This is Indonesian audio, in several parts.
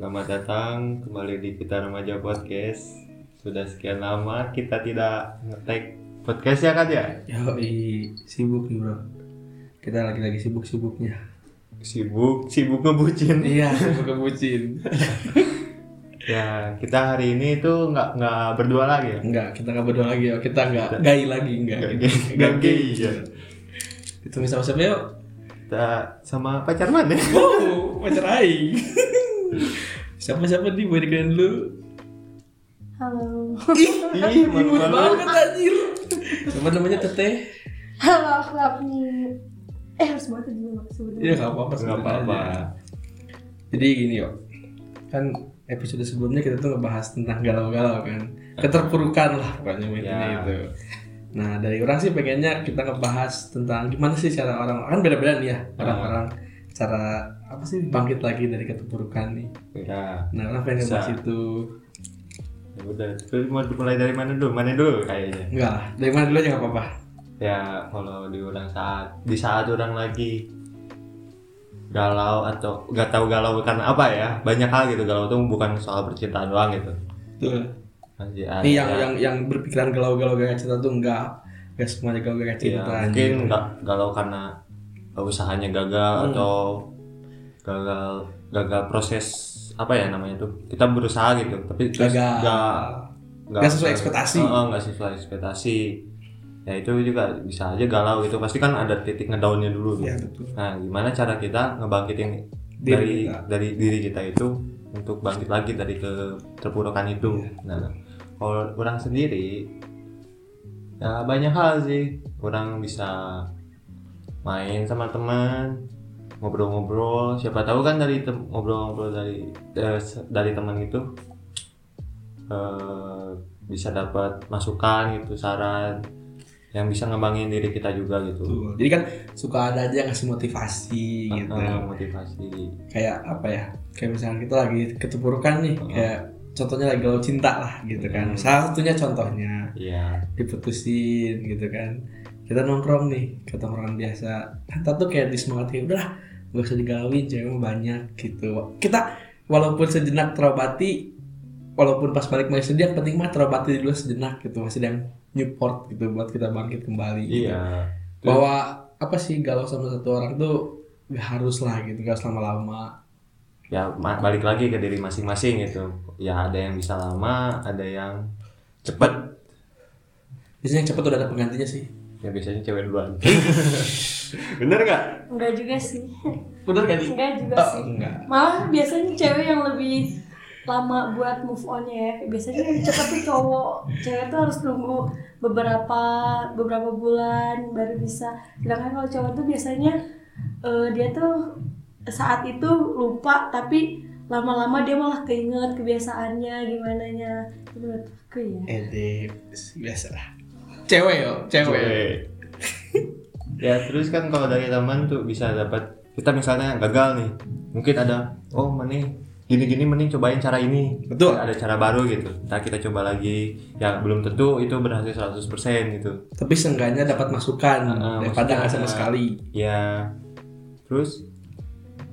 Selamat datang kembali di Kita Remaja Podcast. Sudah sekian lama kita tidak ngetek podcast ya kan ya? Yo, sibuk nih bro. Kita lagi-lagi sibuk-sibuknya. Sibuk, sibuk ngebucin. Iya, sibuk kebucin. ya kita hari ini tuh nggak nggak berdua lagi ya? Enggak, kita nggak berdua lagi ya. Kita nggak gay lagi, enggak. Nggak gay, nggak gay, ya. Itu sama siapa yuk? Kita sama pacar mana? Wow, pacar aing. Siapa-siapa nih boleh dikenalin dulu? Halo. Ih, Imut malu-malu. banget anjir. Siapa namanya Teteh? Halo, aku Apni. Eh harus banget dulu sebenarnya. Iya, nggak apa-apa. Nggak sebutin apa-apa. Jadi gini yuk. Kan episode sebelumnya kita tuh ngebahas tentang galau-galau kan. Keterpurukan lah pokoknya intinya Ya. itu. Nah dari orang sih pengennya kita ngebahas tentang gimana sih cara orang kan beda-beda nih ya orang-orang cara apa sih bangkit lagi dari keterpurukan nih. Ya, Nah orang pengen Bisa. ngebahas itu. ya udah. Terus mau mulai dari mana dulu? Mana dulu kayaknya? Enggak lah, dari mana dulu aja nggak apa-apa. ya kalau di orang saat di saat orang lagi galau atau nggak tahu galau karena apa ya banyak hal gitu galau tuh bukan soal percintaan doang gitu Tuh. Masih ada- Nih yang yang yang berpikiran galau-galau gak cinta tuh enggak. Enggak semuanya galau gak ya, cinta. mungkin anjir. nggak galau karena usahanya gagal Hmm. atau gagal gagal proses apa ya namanya tuh kita berusaha gitu tapi terus Gagal. nggak Nggak sesuai ekspektasi. Nggak sesuai ekspektasi ya itu juga bisa aja galau gitu pasti kan ada titik ngedownnya dulu gitu. Iya betul. Nah, gimana cara kita ngebangkitin Diri dari kita. dari diri kita itu untuk bangkit lagi dari keterpurukan itu. Iya. Nah, kalau orang sendiri ya banyak hal sih. Orang bisa main sama teman, ngobrol-ngobrol. Siapa tahu kan dari ngobrol-ngobrol dari eh, dari teman itu eh, bisa dapat masukan gitu, saran yang bisa ngembangin diri kita juga gitu. Betul. Jadi kan suka ada aja yang ngasih motivasi gitu. Eh, motivasi. Kayak apa ya? Kayak misalnya kita lagi keterpurukan nih, Heeh. kayak contohnya lagi galau cinta lah gitu kan. Hmm. Salah satunya contohnya Iya. diputusin gitu kan. Kita nongkrong nih, ke tongkrongan biasa. Kita tuh kayak disemangatin, udah gak usah digalauin, cewek banyak gitu. Kita walaupun sejenak terobati, walaupun pas balik masih sedih, yang penting mah terobati dulu sejenak gitu. Masih ada yang Newport gitu buat kita bangkit kembali. gitu. Iya. bahwa apa sih galau sama satu orang tuh gak harus lah gitu gak selama lama Ya balik lagi ke diri masing-masing gitu. Ya ada yang bisa lama, ada yang cepat. biasanya yang cepet udah ada penggantinya sih Ya biasanya cewek duluan. Bener nggak? Enggak juga sih. bener gak nih Enggak juga oh, sih. enggak Malah biasanya cewek yang lebih lama buat move onnya ya. Biasanya yang cepet tuh cowok. Cewek tuh harus nunggu beberapa beberapa bulan baru bisa. Sedangkan kalau cowok tuh biasanya eh, dia tuh saat itu lupa tapi lama-lama dia malah keinget kebiasaannya gimana nya itu menurut aku ya eh biasa lah cewek yo cewek. Ya terus kan kalau dari teman tuh bisa dapat kita misalnya gagal nih mungkin ada oh mending gini-gini mending cobain cara ini. Betul. ada cara baru gitu ntar kita coba lagi. Ya belum tentu itu berhasil 100% gitu. Tapi seenggaknya dapat masukan Ah, daripada nggak sama sekali. Ya terus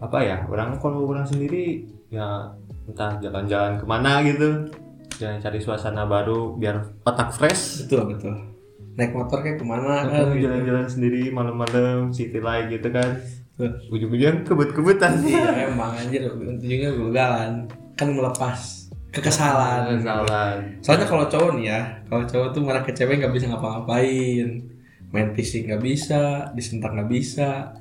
apa ya orang kalau orang sendiri ya entah jalan-jalan ke mana gitu jangan cari suasana baru biar otak fresh. Betul betul naik motor kayak ke mana kan gitu. jalan-jalan sendiri malam-malam city light gitu kan Tuh. ujung-ujung kebut-kebutan iya emang anjir ujungnya gagalan kan melepas kekesalan kesalahan Soalnya kalau cowok nih ya, kalau cowok tuh marah ke cewek nggak bisa ngapa-ngapain, main fisik nggak bisa, disentak nggak bisa.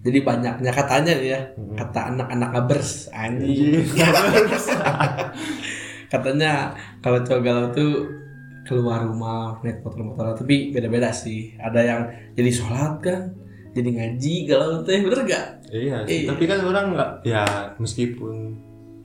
Jadi banyaknya katanya nih ya, Hmm. kata anak-anak ngabers Anjing. anjing. katanya kalau cowok galau tuh keluar rumah naik motor-motor tapi beda-beda sih. Ada yang jadi sholat kan, jadi ngaji galau teh bener gak? iya sih. Iya. tapi kan orang nggak ya meskipun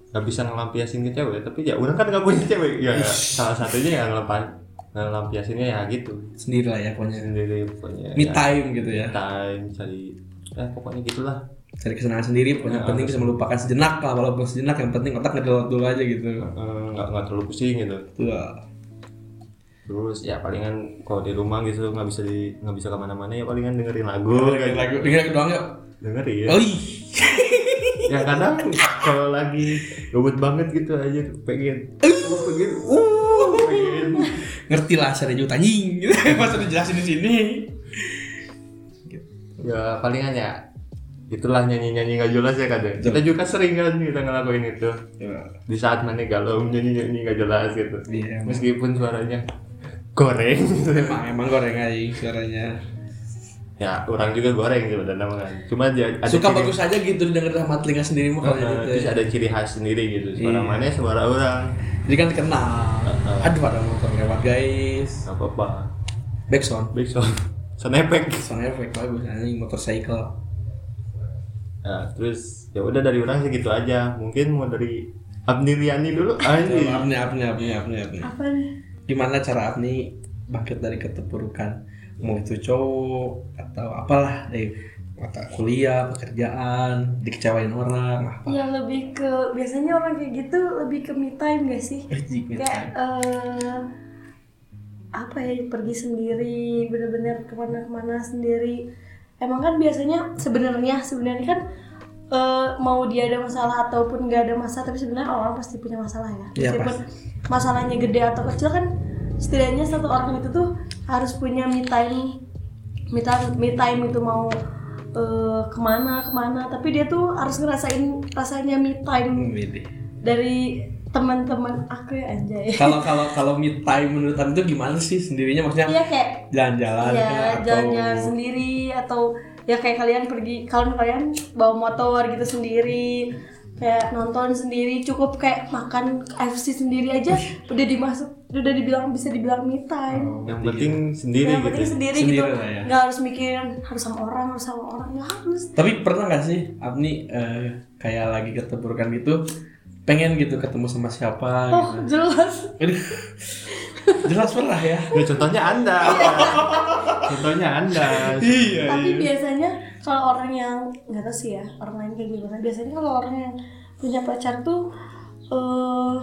nggak bisa ngelampiasin ke cewek tapi ya orang kan nggak punya cewek ya salah satunya yang ngelampa ngelampiasinnya ya gitu Sendiri lah ya pokoknya. sendiri pokoknya Me ya, time gitu ya. time cari eh pokoknya gitulah Cari kesenangan sendiri, pokoknya Ya, penting bisa melupakan sejenak lah walaupun sejenak yang penting otak ngedelot dulu aja gitu. Nggak nggak terlalu pusing gitu Tuh. Terus ya palingan kalau di rumah gitu nggak bisa di nggak bisa ke mana-mana ya palingan dengerin lagu. Dengerin lagu, dengerin lagu doang yuk. dengerin. Oh ya kadang kalau lagi gabut banget gitu aja pengen. Uh, pengen. Uh. Pengen. Ngerti lah saya juta anjing. Gitu pas udah jelasin di sini. Ya palingan ya itulah nyanyi nyanyi nggak jelas ya kadang kita juga sering kan kita ngelakuin itu. Di saat mana galau nyanyi nyanyi nggak jelas gitu. Iya, meskipun suaranya goreng. Emang emang goreng aja suaranya. Ya orang juga goreng sebenarnya mah. Kan cuma dia ada suka ciri- bagus aja gitu didengar sama telinga sendiri mah kalau gitu terus ya. ada ciri khas sendiri gitu. Suara Iya. mana suara orang. Jadi kan dikenal Heeh. aduh ada motor lewat guys. Nggak apa-apa. Backsound. Big sound effect. Sound effect bagus anjing motorcycle. Nah terus ya udah dari orang sih gitu aja. Mungkin mau dari Abni Riani dulu anjing. Apni apni apni apni apni apa nih gimana cara apni bangkit dari keterpurukan? Mau itu cowok atau apalah dari mata kuliah pekerjaan dikecewain orang apa? Yang lebih ke biasanya orang kayak gitu lebih ke me time gak sih? Kayak eh apa ya pergi sendiri bener-bener ke mana-kemana sendiri. Emang kan biasanya sebenarnya sebenarnya kan eh, mau dia ada masalah ataupun nggak ada masalah tapi sebenarnya orang pasti punya masalah ya. Iya, meskipun masalahnya gede atau kecil kan setidaknya satu orang itu tuh time punya me time me time, me time itu mau eh, ke mana ke mana. Tapi dia tuh harus ngerasain rasanya me time dari teman-teman aku ya anjay. Kalau kalau kalau me time menurut Anda itu gimana sih sendirinya? Maksudnya iya kayak jalan-jalan ya atau jalan-jalan sendiri atau ya kayak kalian pergi kalau kalian bawa motor gitu sendiri kayak nonton sendiri cukup kayak makan KFC sendiri aja udah dimasuk udah dibilang bisa dibilang me time. Yang penting sendiri yang gitu penting sendiri, Sendiri gitu. Lah ya. nggak harus mikirin harus sama orang harus sama orang. Nggak harus. Tapi pernah nggak sih Abni eh, kayak lagi keterpurukan gitu pengen gitu ketemu sama siapa oh gitu? jelas. jelas pernah ya. Ya contohnya anda. Contohnya anda. Iya tapi biasanya kalau orang yang nggak tahu sih ya orang lain kayak gimana. Biasanya kalau orang yang punya pacar tuh eh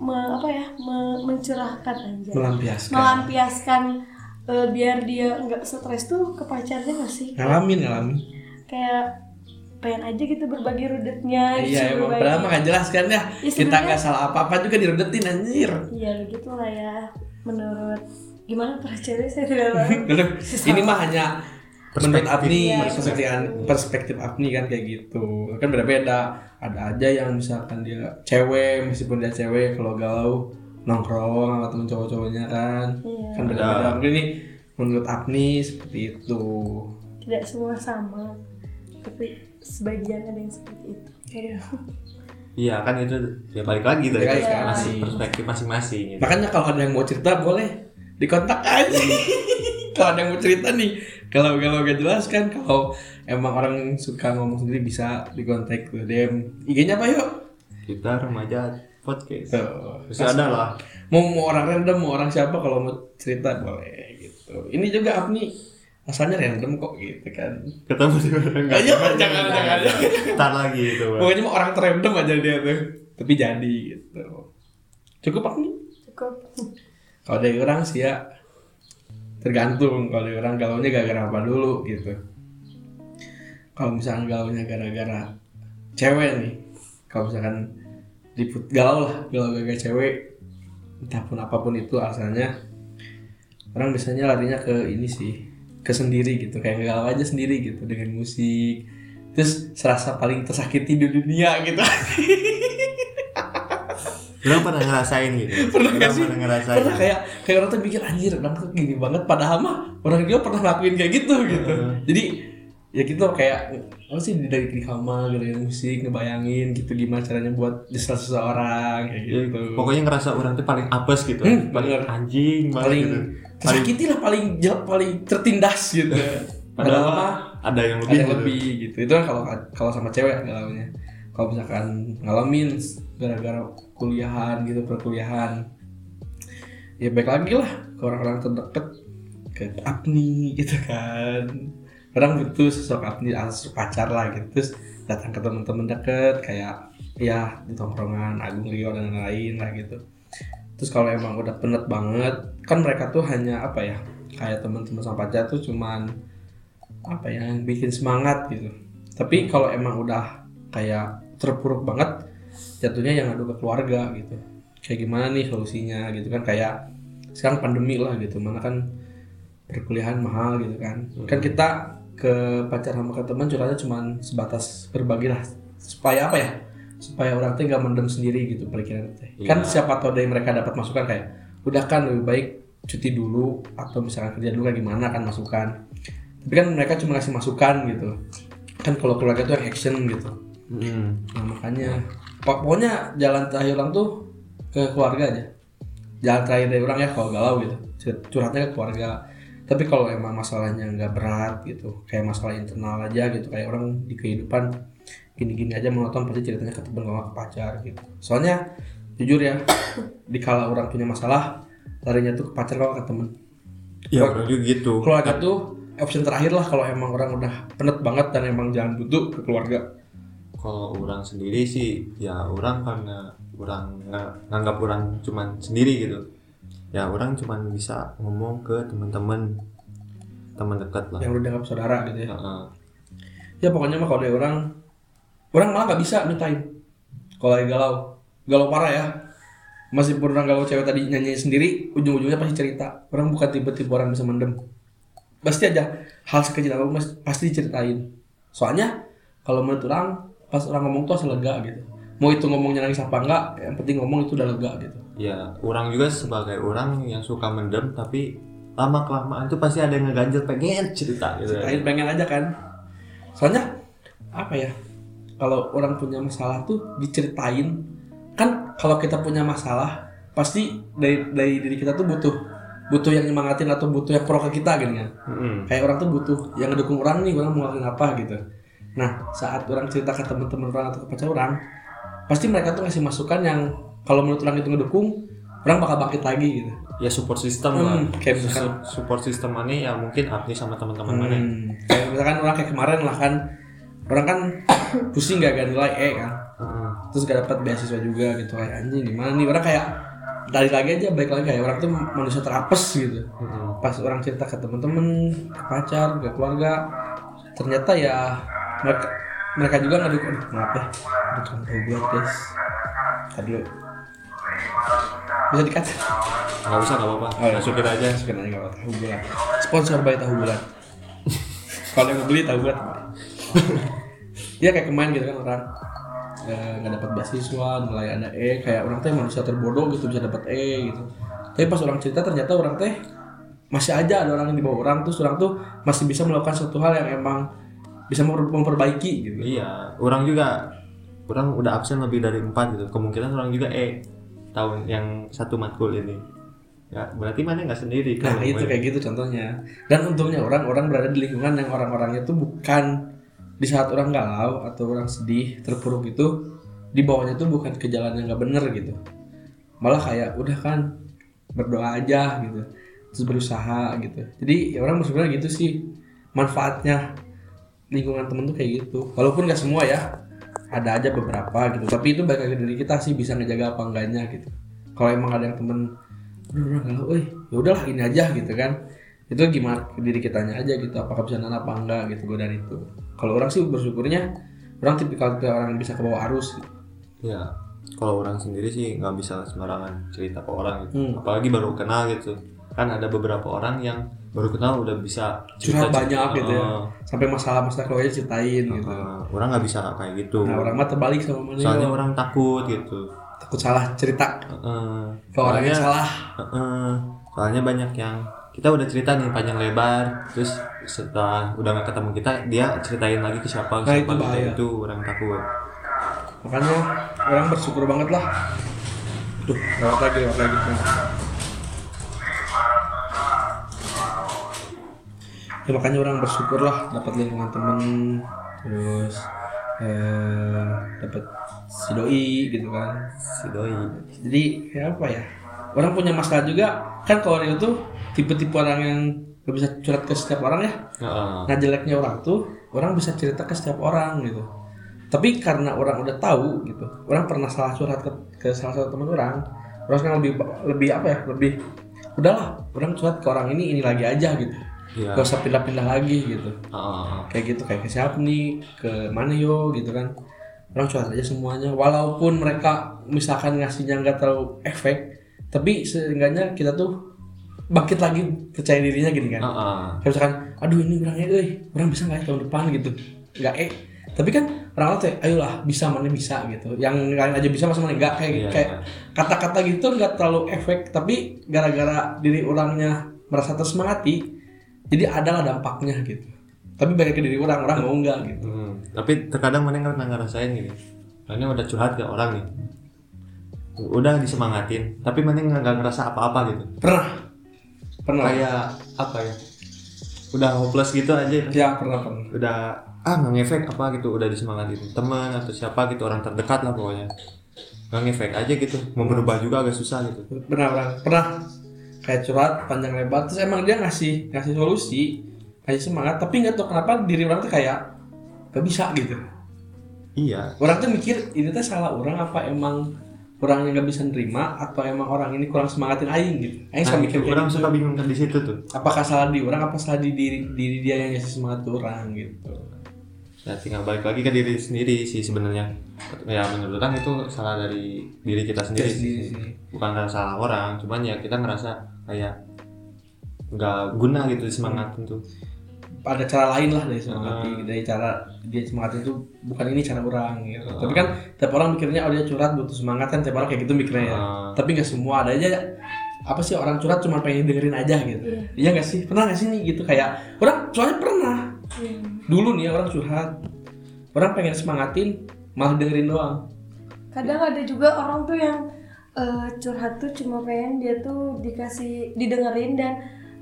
me- apa ya me- mencurahkan aja melampiaskan. Melampiaskan eh, biar dia nggak stres tuh ke pacarnya nggak sih? Ngalamin ngalamin. Kayak pengen aja gitu berbagi rudetnya iya disuruh emang. padahal mah jelas kan ya Ya, kita nggak salah apa-apa juga dirudetin anjir. Iya begitu lah ya menurut gimana para cewek saya tidak tahu. Ini mah hanya menurut Perspektif. Apni Iya, perspektif. perspektif Apni kan kayak gitu. Kan beda-beda. Ada aja yang misalkan dia cewek meskipun dia cewek kalau galau nongkrong sama temen cowok-cowoknya kan. Iya. kan beda-beda. Mungkin ini menurut Apni seperti itu. Tidak semua sama. Tapi sebagian ada yang seperti itu. Iya. Kan itu ya balik lagi dari Balik lagi, masih kan. perspektif masing-masing gitu. makanya kalau ada yang mau cerita boleh dikontak aja. Kalau ada yang mau cerita nih kalau kalau gak jelas kan kalau emang orang suka ngomong sendiri bisa dikontak ke DM IG-nya apa yuk? Kita remaja podcast. Tuh. Terus ada lah. Mau mau orang random mau orang siapa kalau mau cerita boleh gitu. Ini juga Apni asalnya random kok gitu kan. Ketemu di orang Nggak, jangan, jangan, jangan. Ntar lagi itu Bang. pokoknya mau orang random aja dia tuh. Tapi jadi gitu. Cukup Apni cukup. Kalau dari orang sih ya tergantung. Kalau dari orang galaunya gara-gara apa dulu gitu. Kalau misalkan galaunya gara-gara cewek nih kalau misalkan diput galau lah galau gara-gara cewek entah pun apa pun itu alasannya orang biasanya larinya ke ini sih ke sendiri gitu kayak galau aja sendiri gitu dengan musik. Terus serasa paling tersakiti di dunia gitu. Lu pernah ngerasain gitu? Pernah gak sih? pernah ngerasain pernah kayak kayak orang tuh mikir anjir orang tuh gini banget. Padahal mah orang dia pernah ngelakuin kayak gitu gitu. Jadi ya gitu kayak apa sih dari di kamar dengerin musik ngebayangin gitu gimana caranya buat distress seseorang kayak Ya, gitu. pokoknya ngerasa orang tuh paling apes gitu. Hmm, paling bener. anjing paling gitu. Tersakiti lah paling paling tertindas gitu. Padahal padahal mah ada yang ada lebih yang gitu. lebih gitu. Itu kan kalau kalau sama cewek galaunya kalau misalkan ngalamin gara-gara kuliahan gitu perkuliahan ya baik lagi lah ke orang-orang terdekat ke Apni gitu kan. Orang butuh sosok Apni sosok pacar lah gitu. Terus datang ke teman-teman deket kayak ya di tongkrongan Agung Rio dan lain-lain lah gitu terus kalau emang udah penat banget kan mereka tuh hanya apa ya kayak teman-teman sama pacar tuh cuman apa ya yang bikin semangat gitu. Tapi kalau emang udah kayak terpuruk banget jatuhnya yang ngadu ke keluarga gitu. Kayak gimana nih solusinya gitu kan kayak sekarang pandemi lah gitu mana kan perkuliahan mahal gitu kan. Kan kita ke pacar sama ke teman curhatnya cuma sebatas berbagi lah supaya apa ya supaya orang teh nggak mendem sendiri gitu perikiran teh kan Iya. siapa tahu dari mereka dapat masukan kayak udah kan lebih baik cuti dulu atau misalkan kerja dulu kayak gimana kan masukan tapi kan mereka cuma ngasih masukan gitu kan kalau keluarga tuh yang action gitu Mm. Nah, makanya pok- pokoknya jalan terakhir orang tuh ke keluarga aja. Jalan terakhir dari orang ya kalau galau gitu. Cur- Curhatnya ke keluarga. Tapi kalau emang masalahnya nggak berat gitu, kayak masalah internal aja gitu, kayak orang di kehidupan gini-gini aja monoton pasti ceritanya ke temen ke pacar gitu. Soalnya jujur ya, di kala orang punya masalah, larinya tuh ke pacar kalau ke temen. Ya juga gitu. Keluarga tuh option terakhir lah kalau emang orang udah penet banget dan emang jangan butuh ke keluarga. Kalau orang sendiri sih, ya orang karena orang nga- nganggap orang cuman sendiri gitu. Ya orang cuman bisa ngomong ke teman-teman teman dekat lah. Yang udah dianggap saudara gitu ya. Heeh. ya pokoknya mah kalau ada orang orang malah nggak bisa nyutain. Kalau lagi galau. Galau parah ya. Masih pernah galau cewek tadi nyanyi sendiri ujung-ujungnya pasti cerita. Orang bukan tipe-tipe orang bisa mendem. Pasti aja hal sekecil apa mas pasti diceritain. Soalnya kalau menurut orang pas orang ngomong tuh asal lega gitu. Mau itu ngomongnya nangis apa enggak yang penting ngomong itu udah lega gitu. Ya, orang juga sebagai orang yang suka mendem tapi lama kelamaan tuh pasti ada yang ngeganjel pengen cerita gitu. ceritain pengen aja kan. Soalnya apa ya kalau orang punya masalah tuh diceritain kan kalau kita punya masalah pasti dari dari diri kita tuh butuh butuh yang nyemangatin atau butuh yang pro ke kita gitu kan Mm-mm. kayak orang tuh butuh yang ngedukung orang nih orang mau ngelakuin apa gitu nah saat orang cerita ke teman-teman orang atau ke pacar orang pasti mereka tuh ngasih masukan yang kalau menurut orang itu ngedukung orang bakal bangkit lagi gitu Ya support system Hmm, lah. kayak misalkan- Su- support system mana ya mungkin Agni sama teman-teman mana. Hmm, kayak misalkan orang kayak kemarin lah kan orang kan pusing gak gak nilai E kan? Terus gak dapat beasiswa juga gitu kayak anjing gimana nih? Orang kayak dari lagi aja balik lagi kayak orang tuh manusia terapes gitu. Pas orang cerita ke temen-temen ke pacar ke keluarga ternyata ya mereka mereka juga ngedukung aduh, maaf ya aduh buat guys. Tadi bisa dikat Nggak usah nggak apa-apa. Oh, iya. Masukin aja. masukin aja nggak apa tahu bulat sponsor by tahu bulat. Kalau yang mau beli tahu bulat dia kayak kemarin gitu kan orang eh, nggak dapat beasiswa nilai ada E kayak orang teh manusia terbodoh gitu bisa dapat E gitu tapi pas orang cerita ternyata orang teh masih aja ada orang yang di bawah orang terus orang tuh masih bisa melakukan suatu hal yang emang bisa memper- memperbaiki gitu Iya, orang juga orang udah absen lebih dari empat gitu. Kemungkinan orang juga eh tahun yang satu matkul ini. Ya, berarti mana nggak sendiri Nah kan? itu kayak gitu contohnya Dan untungnya orang-orang berada di lingkungan yang orang-orangnya tuh bukan Di saat orang galau atau orang sedih, terpuruk itu Di bawahnya tuh bukan ke jalan yang gak bener gitu. Malah kayak udah kan berdoa aja gitu. Terus berusaha gitu. Jadi ya orang bersyukur gitu sih Manfaatnya. Lingkungan temen tuh kayak gitu. Walaupun gak semua ya Ada aja beberapa gitu. Tapi itu balik lagi dari kita sih bisa ngejaga apa enggaknya gitu. Kalau emang ada yang temen udah udah galau eh ya udahlah ini aja gitu kan itu gimana ke diri kitanya aja gitu apakah bisa nahan apa enggak gitu godaan itu kalau orang sih bersyukurnya orang tipikal tipe orang yang bisa ke bawah arus gitu. Ya, kalau orang sendiri sih nggak bisa sembarangan cerita ke orang gitu. Hmm. Apalagi baru kenal gitu. Kan ada beberapa orang yang baru kenal udah bisa curhat banyak gitu ya sampai masalah-masalah keluarga ceritain gitu Heeh. orang nggak bisa kayak gitu. nah orang mah terbalik sama mana Soalnya orang takut gitu. takut salah cerita Heeh. ke orang yang salah Heeh. soalnya banyak yang kita udah cerita nih panjang lebar terus setelah udah nggak ketemu kita dia ceritain lagi ke siapa Nah, siapa itu gitu. bahaya. itu orang takut. Makanya orang bersyukur banget lah. Tuh lewat lagi lewat lagi. Ya makanya orang bersyukur lah dapat lingkungan temen terus eh, dapat si doi gitu kan. Si doi. Jadi kayak apa ya orang punya masalah juga. Kan kalau Rio tuh tipe-tipe orang yang gak bisa curhat ke setiap orang ya Heeh. Nah jeleknya orang tuh orang bisa cerita ke setiap orang gitu. Tapi karena orang udah tahu gitu, orang pernah salah curhat ke, ke salah satu teman orang, orang sekarang lebih lebih apa ya, lebih udahlah orang curhat ke orang ini ini lagi aja gitu, Iya. gak usah pindah-pindah lagi gitu. Heeh. Kayak gitu kayak ke siapa nih, ke mana yo gitu kan. orang curhat aja semuanya walaupun mereka misalkan ngasihnya nggak terlalu efek tapi seenggaknya kita tuh bangkit lagi percaya dirinya gini kan. Heeh. kayak misalkan aduh ini orangnya eh orang bisa nggak ya tahun depan? gitu. Nggak eh. Tapi kan orang teh ayolah bisa mana bisa? gitu. Yang lain aja bisa masa mana nggak? Kayak Iya, kayak kata-kata gitu nggak terlalu efek tapi gara-gara diri orangnya merasa tersemangati jadi adalah dampaknya gitu. Tapi balik ke diri orang orang mau nggak gitu. Hmm, tapi terkadang mana nggak ngerasain gini. Ini udah curhat ke orang nih. Udah disemangatin tapi mana nggak ngerasa apa-apa gitu. Pernah pernah. Kayak apa ya? Udah hopeless gitu aja. Ya pernah pernah. Udah ah nggak ngefek apa gitu. Udah disemangatin teman atau siapa gitu orang terdekat lah pokoknya. Nggak ngefek aja gitu. Mau berubah juga agak susah gitu. Pernah pernah pernah. Kayak curhat panjang lebar terus emang dia ngasih ngasih solusi ngasih semangat tapi nggak tahu kenapa diri orang tuh kayak gak bisa gitu. Iya. Orang tuh mikir ini tuh salah orang apa emang orang yang gak bisa nerima atau emang orang ini kurang semangatin aing gitu? Aing nah, suka mikir orang gitu. suka bingung kan di situ tuh. Apakah salah di orang apa salah di diri diri dia yang ngasih semangat ke orang gitu? Ya tinggal balik lagi ke diri sendiri sih sebenarnya. Ya menurut orang itu salah dari diri kita sendiri, Diri sendiri. Sih. bukan karena salah orang cuman ya kita ngerasa kayak nggak guna gitu semangatin tuh ada cara lain lah dari semangati Hmm. dari cara dia semangat itu bukan ini cara orang gitu. Tapi kan tiap orang mikirnya oh dia curhat butuh semangat kan tiap orang kayak gitu mikirnya ya. Hmm. tapi nggak semua ada aja apa sih orang curhat cuma pengen dengerin aja gitu. Iya. Nggak sih? Pernah nggak sih nih gitu kayak orang soalnya pernah. Iya. dulu nih orang curhat orang pengen semangatin malah dengerin doang. Kadang ada juga orang tuh yang eh, curhat tuh cuma pengen dia tuh dikasih didengerin dan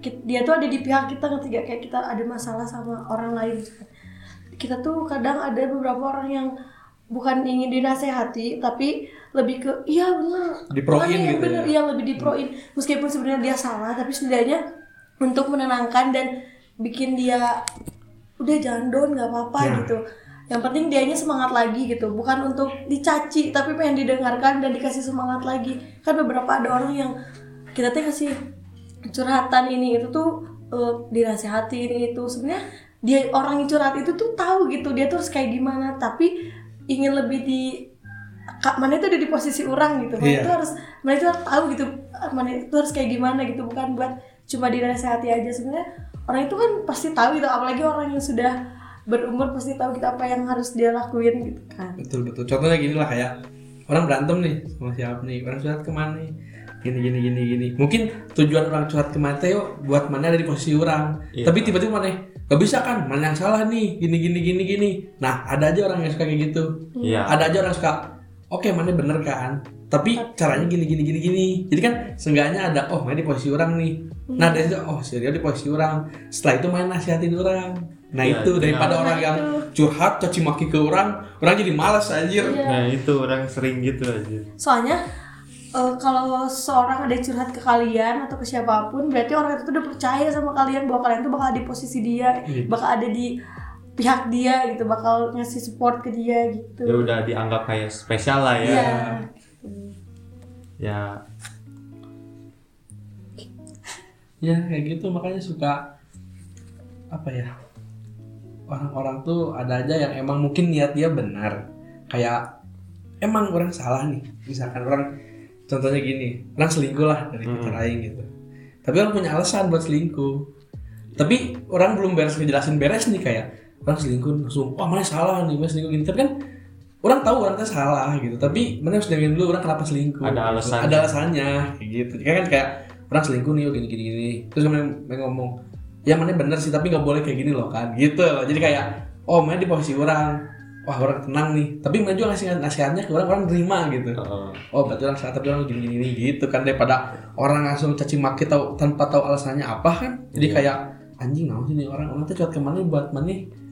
dia tuh ada di pihak kita ngerti gak kayak kita ada masalah sama orang lain. Kita tuh kadang ada beberapa orang yang bukan ingin dinasehati tapi lebih ke iya bener. Diproin yang gitu bener. ya? iya lebih diproin. Meskipun sebenarnya dia salah tapi setidaknya untuk menenangkan dan bikin dia udah jangan down nggak apa-apa Ya. gitu. Yang penting dianya semangat lagi gitu. Bukan untuk dicaci tapi pengen didengarkan dan dikasih semangat lagi. Kan beberapa ada orang yang kita teh kasih curhatan ini itu tuh dinasehati ini itu sebenarnya dia orang yang curhat itu tuh tahu gitu dia tuh harus kayak gimana. Tapi ingin lebih di Kak, mana itu ada di posisi orang gitu. Mana Iya. itu harus mana itu harus tahu gitu mana itu harus kayak gimana gitu. Bukan buat cuma dinasehati aja. Sebenarnya orang itu kan pasti tahu gitu. Apalagi orang yang sudah berumur pasti tahu gitu apa yang harus dia lakuin gitu kan. Betul betul. Contohnya gini lah kayak orang berantem nih sama siapa nih? Orang curhat ke mana nih gini gini gini gini. Mungkin tujuan orang curhat ke mana teh yo buat mana ada di posisi orang. Iya. tapi tiba-tiba mana gak bisa kan mana yang salah nih? Gini gini gini gini. Nah ada aja orang yang suka kayak gitu. Iya. Ada aja orang suka oke mana bener kan tapi caranya gini gini gini gini. Jadi kan seenggaknya ada oh mana di posisi orang nih. Nah dari situ oh serius di posisi orang. Setelah itu main nasihatin orang. Nah Iya, itu itu daripada orang Nah, yang itu. curhat caci maki ke orang orang jadi malas anjir. Iya. nah itu orang sering gitu aja soalnya eh, kalau seorang ada curhat ke kalian atau ke siapa pun berarti orang itu tuh udah percaya sama kalian bahwa kalian tuh bakal di posisi dia Iya. bakal ada di pihak dia gitu bakal ngasih support ke dia gitu. Ya udah dianggap kayak spesial lah ya. Iya. ya. Ya kayak gitu. Makanya suka apa ya orang-orang tuh ada aja yang emang mungkin niat dia benar. Kayak emang orang salah nih. Misalkan orang contohnya gini orang selingkuh lah dari Hmm. aing gitu. Tapi orang punya alasan buat selingkuh. Tapi orang belum beres ngejelasin beres nih kayak orang selingkuh langsung wah mana salah nih mana selingkuh gini. Tapi kan orang tahu orang tuh salah gitu. Tapi mana harus dengerin dulu orang kenapa selingkuh Ada gitu. alasan. ada alasannya kayak gitu. Kayak kan kayak orang selingkuh nih oh gini gini gini. Terus kemudian ngomong ya mana bener sih tapi nggak boleh kayak gini loh kan. Gitu. Loh jadi kayak oh mana di posisi orang wah orang tenang nih. Tapi mana juga ngasih nasihatnya ke orang orang terima gitu. Heeh. oh berarti orang salah tapi orang gini gini, gitu kan daripada orang langsung caci maki tahu tanpa tahu alasannya apa kan. Jadi Iya. kayak anjing naon sih nih orang? Orang tuh curhat ke mana buat mana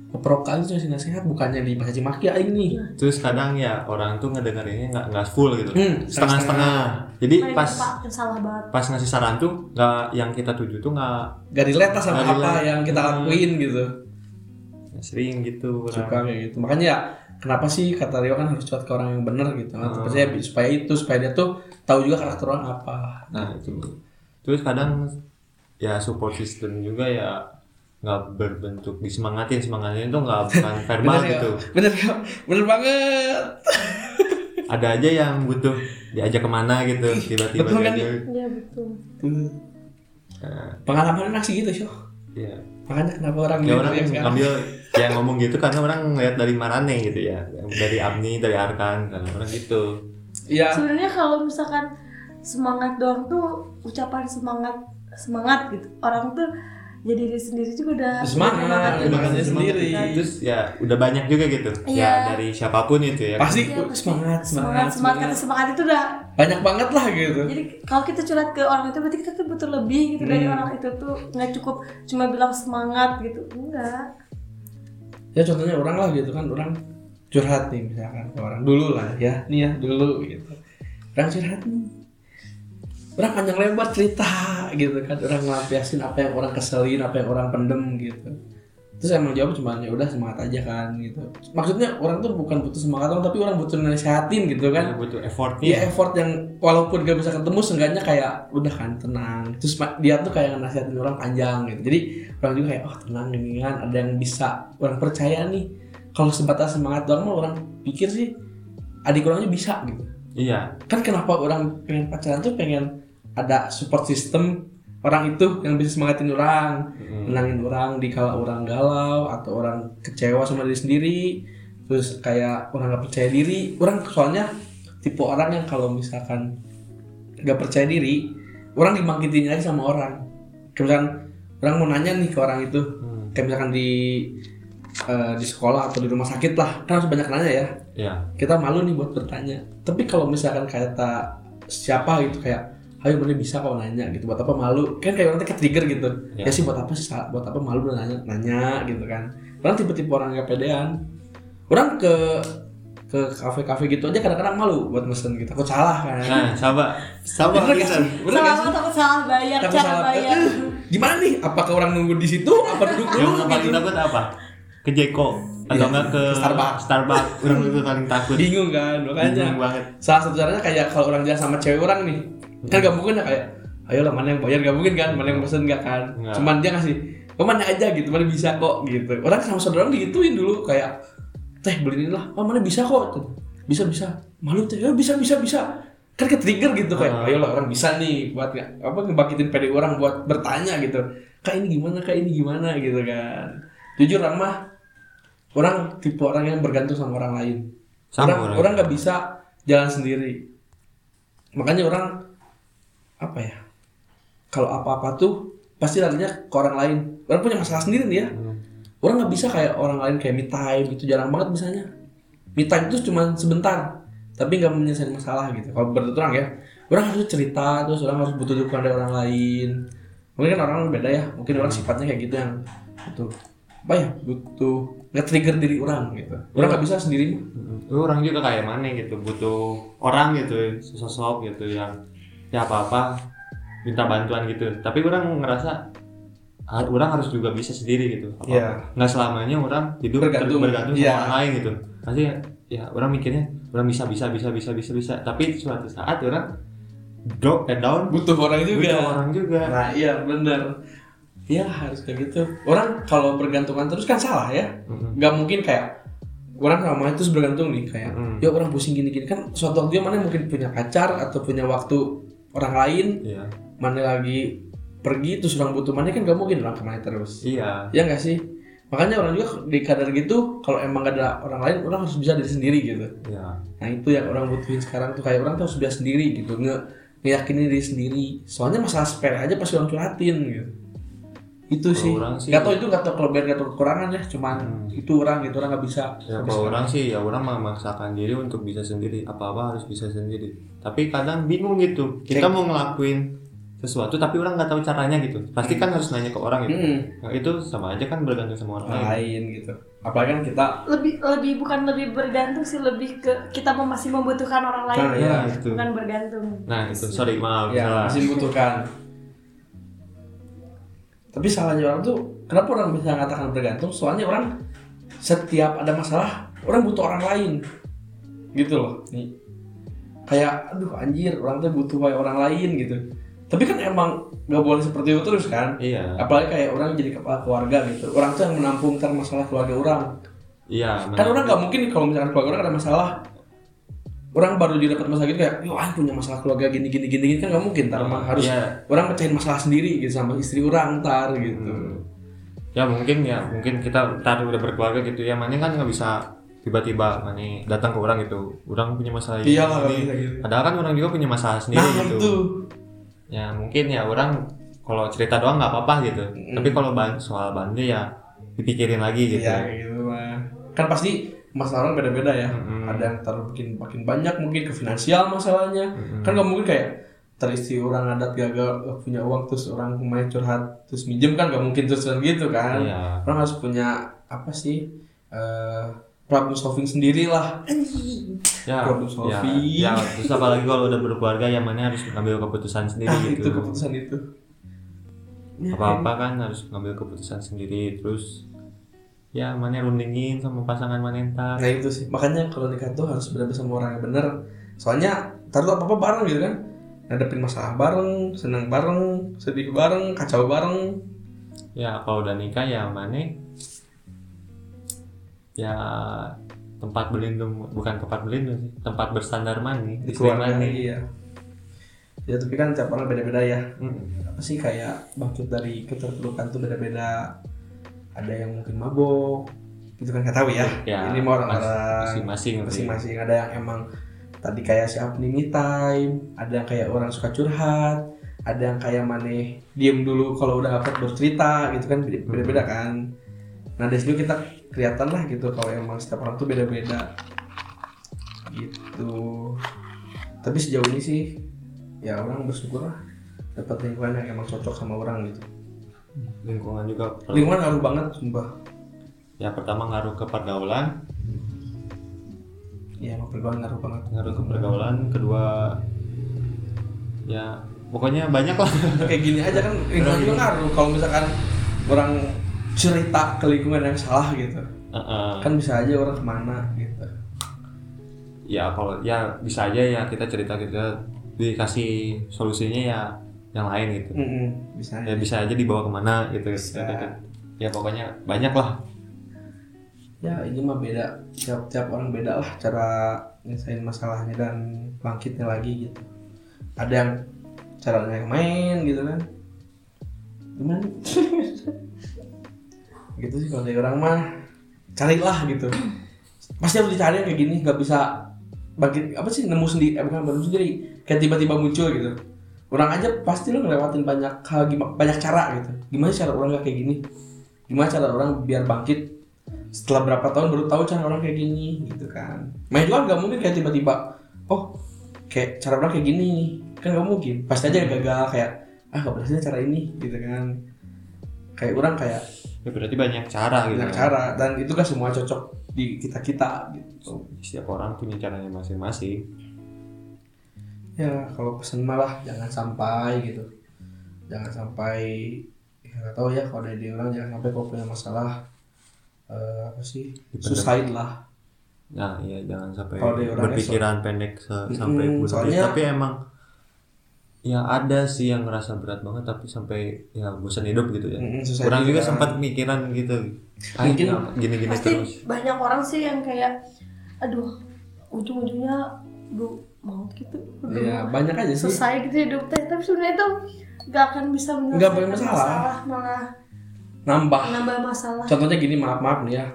ngeprovokain tuh ngasih nasihat bukannya di caci maki aing nih. Terus kadang ya orang tuh ngedengerinnya nggak nggak full gitu. Hmm, setengah-setengah. jadi Nah, itu, pas pas ngasih saran tuh nggak yang kita tuju tuh nggak gak relate lah sama Nggak apa yang kita Hmm. lakuin gitu sering gitu orang. suka kayak gitu makanya ya kenapa sih kata Rio kan harus curhat ke orang yang benar gitu kan Hmm. percaya supaya itu supaya dia tuh tahu juga karakter orang apa nah itu terus kadang ya support system juga ya nggak berbentuk disemangatin semangatin itu nggak bukan verbal Bener ya? gitu bener ya bener banget ada aja yang butuh diajak ke mana gitu tiba-tiba Betul kan? Iya betul. Nah, pengalaman anak sih gitu sih ya makanya kenapa orang ya gitu orang ya sekarang? ngambil yang ngomong gitu karena orang ngeliat dari Marane gitu ya. Dari Abni dari Arkan karena orang gitu. Ya Sebenarnya kalau misalkan semangat doang tuh ucapan semangat semangat gitu. Orang tuh jadi diri sendiri juga udah Semangat, semangatnya diri sendiri. kan. terus ya udah banyak juga gitu. Iya. ya dari siapa pun itu ya. Pasti pasti. semangat semangat semangat semangat. kata semangat itu udah banyak banget lah gitu. Jadi kalau kita curhat ke orang itu berarti kita tuh butuh lebih gitu. Dari Hmm. orang itu tuh nggak cukup cuma bilang semangat gitu. Enggak. Ya contohnya orang lah gitu kan. Orang curhat nih misalkan ke orang. Dulu lah ya. Nih ya dulu gitu. Orang curhat nih orang panjang lebar cerita gitu kan. Orang ngelampiasin apa yang orang keselin apa yang orang pendem gitu. Terus emang jawab cuma ya udah semangat aja kan gitu. Maksudnya orang tuh bukan butuh semangat dong tapi orang butuh nasehatin gitu kan. Butuh effort Iya effort yang walaupun gak bisa ketemu seenggaknya kayak udah kan tenang. Terus dia tuh kayak nasihatin orang panjang gitu. Jadi orang juga kayak oh tenang ini kan ada yang bisa orang percaya nih. Kalau sebatas semangat doang mah orang pikir sih adik orangnya bisa gitu. Iya. Kan kenapa orang pengen pacaran tuh pengen ada support system orang itu yang bisa semangatin orang Mm. menangin orang di kala orang galau atau orang kecewa sama diri sendiri terus kayak orang nggak percaya diri. Orang soalnya tipe orang yang kalau misalkan nggak percaya diri orang dibangkitin aja sama orang. Kayak misalkan orang mau nanya nih ke orang itu Hmm. kayak misalkan di eh, di sekolah atau di rumah sakit lah kan harus banyak nanya ya. Ya kita malu nih buat bertanya. Tapi kalau misalkan kata siapa gitu kayak ayo mana bisa kok nanya gitu. Buat apa malu? Kan kayak orang tuh ke trigger gitu. Ya. ya. sih buat apa sih buat apa malu nanya nanya gitu kan. Orang tipe-tipe orang yang gak pedean orang ke ke kafe-kafe gitu aja kadang-kadang malu buat mesen gitu. Aku salah kan. Nah sabar sabar Bener gak kita salah sih? takut salah bayar Takut cara salah- bayar. Eh, gimana nih? Apakah orang nunggu di situ? Apa duduk yang dulu paling gitu? takut apa? Ke Jeko atau Iya, enggak ke ke Starbucks. Starbucks. Orang itu paling takut. Bingung kan makanya. Bingung banget. Salah satu caranya kayak kalau orang jalan sama cewek orang nih kan gak mungkin ya kayak ayo lah mana yang bayar? Gak mungkin kan mana yang pesen gak kan. Nggak. cuman dia ngasih oh mana aja gitu mana bisa kok gitu. Orang sama saudara orang digituin dulu kayak teh beli ini lah oh mana bisa kok? Bisa bisa. Malu teh. "Ya, bisa bisa bisa. Kan ke trigger gitu kayak Ah. ayo lah orang bisa nih buat apa ngebangkitin pede orang buat bertanya gitu. Kak ini gimana? Kak ini gimana? Gitu kan. Jujur orang mah orang tipe orang yang bergantung sama orang lain. Sama orang orang. orang nggak bisa jalan sendiri. Makanya orang apa ya kalau apa-apa tuh pasti larinya ke orang lain. Orang punya masalah sendiri nih ya. Hmm. orang nggak bisa kayak orang lain kayak me time gitu jarang banget misalnya me time itu cuma sebentar tapi nggak menyelesaikan masalah gitu. Kalau menurut orang ya orang harus cerita terus orang harus butuh dukungan dari orang lain. Mungkin kan orang beda ya mungkin orang sifatnya kayak gitu yang butuh apa ya butuh nge-trigger diri orang gitu. Orang nggak bisa sendiri. Mm, lu orang juga kayak mana gitu butuh orang gitu sosok gitu yang ya apa apa minta bantuan gitu. Tapi orang ngerasa ah, orang harus juga bisa sendiri gitu. Apa Iya. nggak selamanya orang hidup Bergantung. bergantung sama Iya. orang lain gitu. Pasti ya, ya orang mikirnya orang bisa bisa bisa bisa bisa bisa. Tapi suatu saat orang drop eh down. Butuh orang juga. butuh orang juga. Nah iya bener. Ya harus kayak gitu. Orang kalau bergantungan terus kan salah ya. Mm-mm. Gak mungkin kayak Orang sama terus bergantung nih Kayak Mm. ya orang pusing gini-gini. Kan suatu waktu dia mana mungkin punya pacar Atau punya waktu orang lain iya. Mana lagi pergi terus orang butuh mana kan gak mungkin orang ke mana terus. Iya. Ya gak sih? Makanya orang juga di kadar gitu Kalau emang gak ada orang lain Orang harus bisa diri sendiri gitu. Iya. Nah itu yang orang butuhin sekarang tuh Kayak orang tuh harus bisa sendiri gitu Nge ngeyakinin diri sendiri. Soalnya masalah sepele aja pasti orang curhatin gitu Itu sih orang sih- Gak tau itu gak tau kelebihan gak tau kekurangan ya Cuman Hmm. itu orang gitu Orang gak bisa Ya kalau orang sih ya orang memaksakan diri untuk bisa sendiri apa-apa harus bisa sendiri. Tapi kadang bingung gitu. Kita Kayak- mau ngelakuin sesuatu tapi orang nggak tahu caranya gitu. Pasti kan harus nanya ke orang gitu. Mm-mm. Nah, itu sama aja kan bergantung sama orang lain. Lain gitu Apalagi kan kita lebih lebih bukan lebih bergantung sih lebih ke kita mau masih membutuhkan orang lain Nah. Nah, itu. bukan bergantung Nah, itu sorry maaf ya salah. masih membutuhkan Tapi salahnya orang tuh Kenapa orang bisa mengatakan bergantung? Soalnya orang Setiap ada masalah Orang butuh orang lain. Gitu loh. Nih kayak aduh anjir orang tuh butuh kayak orang lain gitu. Tapi kan emang nggak boleh seperti itu terus kan? Iya. Apalagi kayak orang jadi kepala keluarga gitu. Orang tuh yang menampung ntar masalah keluarga orang. Iya kan orang nggak mungkin kalau misalkan keluarga orang ada masalah orang baru juga dapat masalah gitu kayak yo ah punya masalah keluarga gini gini gini, gini kan nggak mungkin ntar emang harus Iya. orang pecahin masalah sendiri gitu sama istri orang ntar gitu Hmm. ya mungkin ya mungkin kita ntar udah berkeluarga gitu ya mana kan nggak bisa tiba-tiba mana datang ke orang gitu orang punya masalah ini, Iyalah, ini. gitu. padahal kan orang juga punya masalah sendiri nah gitu itu ya mungkin ya orang kalau cerita doang nggak apa-apa gitu tapi kalau ban soal bantu ya dipikirin lagi gitu kayak gitu mah. Kan pasti masalah orang beda-beda ya. Mm-mm. Ada yang taruh bikin makin banyak mungkin ke finansial masalahnya. Mm-mm. Kan nggak mungkin kayak terisi orang adat gagal eh, punya uang terus orang main curhat terus minjem kan nggak mungkin terus terusan gitu kan. Iya. Orang harus punya apa sih eh problem solving sendiri lah. ya, Problem ya, solving. ya, terus apalagi kalau udah berkeluarga yang mana harus ngambil keputusan sendiri Nah gitu itu keputusan itu. Ya, apa-apa kan harus ngambil keputusan sendiri terus ya mana rundingin sama pasangan mana ntar Nah itu sih makanya kalau nikah tuh harus benar sama orang yang bener. Soalnya taruh apa apa bareng gitu kan. Ngadepin masalah bareng, senang bareng, sedih bareng, kacau bareng. ya kalau udah nikah ya mana ya tempat berlindung bukan tempat berlindung sih tempat bersandar mana di keluarga iya. Ya tapi kan tiap orang beda-beda ya. Mm. Apa sih kayak bangkit dari keterpurukan tuh beda-beda. Ada yang mungkin mabok, gitu kan nggak tahu ya. ya Ini mau orang-orang masing-masing sih. masing-masing. Ada yang emang tadi kayak si Apni me time ada yang kayak orang suka curhat ada yang kayak maneh diem dulu kalau udah dapat bercerita gitu kan beda- beda-beda kan. Nah dari situ kita kelihatan lah gitu kalau emang setiap orang tuh beda-beda. Gitu. Tapi sejauh ini sih ya orang bersyukur lah. Dapat lingkungan yang emang cocok sama orang gitu lingkungan juga lingkungan ngaruh banget sumpah. Ya pertama ngaruh ke pergaulan. Ya pergaulan ngaruh banget. Ngaruh ke pergaulan kedua ya pokoknya banyak lah. Kayak gini aja kan lingkungan juga ngaruh. Kalau misalkan orang cerita ke lingkungan yang salah gitu Heeh. kan bisa aja orang ke mana gitu. Ya kalau ya bisa aja ya kita cerita kita dikasih solusinya ya yang lain gitu. Mm-mm, bisa aja. ya bisa aja dibawa ke mana gitu Bisa. ya pokoknya banyak lah. Ya ini mah beda. Tiap tiap orang beda lah cara nyelesain masalahnya dan bangkitnya lagi gitu. Ada yang caranya yang main gitu kan. Gimana gitu sih kalau dari orang mah. Carilah gitu. Pasti harus dicari kayak gini. Nggak bisa bangkit apa sih nemu sendiri eh, bukan nemu sendiri. Kayak tiba-tiba muncul gitu orang aja pasti lo ngelewatin banyak hal banyak cara gitu. Gimana cara orang nggak kayak gini? Gimana cara orang biar bangkit? Setelah berapa tahun baru tahu cara orang kayak gini gitu kan. Main juga nggak mungkin kayak tiba-tiba oh kayak cara orang kayak gini nih. Kan nggak mungkin. Pasti aja gagal kayak ah nggak berhasil cara ini gitu kan. Kayak orang kayak ya berarti banyak cara gitu banyak cara dan itu kan semua cocok di kita kita gitu. Setiap orang punya caranya masing-masing ya kalau pesen malah jangan sampai gitu. Jangan sampai ya nggak tahu ya kalau dari orang jangan sampai kalau punya masalah eh, apa sih suicide lah. Nah iya jangan sampai berpikiran pendek se- sampai bunuh diri. soalnya- tapi emang ya ada sih yang ngerasa berat banget tapi sampai ya bosan hidup gitu ya. Kurang juga sempat mikiran gitu. Ah, Mungkin gini-gini terus. banyak orang sih yang kayak aduh ujung-ujungnya bu mau gitu. Ya banyak aja sih. Selesai gitu hidup teh tapi sebenarnya itu nggak akan bisa menyelesaikan masalah. malah nambah. Menambah masalah. Contohnya gini maaf maaf nih ya.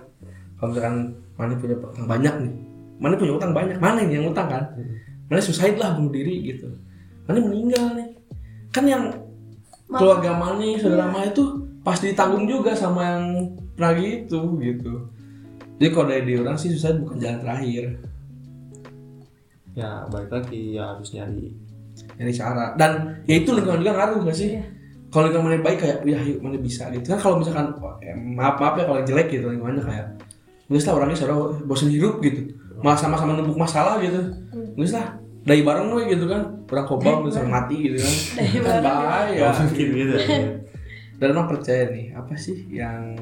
Kalau misalkan mana punya utang banyak nih. Mana punya utang banyak. Mana ini yang utang kan? Mana suicide lah bunuh diri gitu. Mana meninggal nih. Kan yang keluarga mana saudara mana itu pasti ditanggung juga sama yang pernah gitu gitu. Jadi kalau dari orang sih suicide bukan jalan terakhir ya balik lagi ya harus nyari. Nyari cara. Dan ya itu lingkungan juga ngaruh gak sih? Kalau lingkungan baik kayak ya yuk mana bisa? gitu. Kan kalau misalkan oh, eh, maaf maaf ya kalau jelek gitu lingkungannya kayak nulis lah orangnya saudara bosan hidup gitu. Malah sama-sama numpuk masalah gitu. Nulis lah dari bareng gue gitu kan. Orang kobam terus mati gitu kan. Dari kan bahaya. Mungkin gitu dan orang percaya nih apa sih yang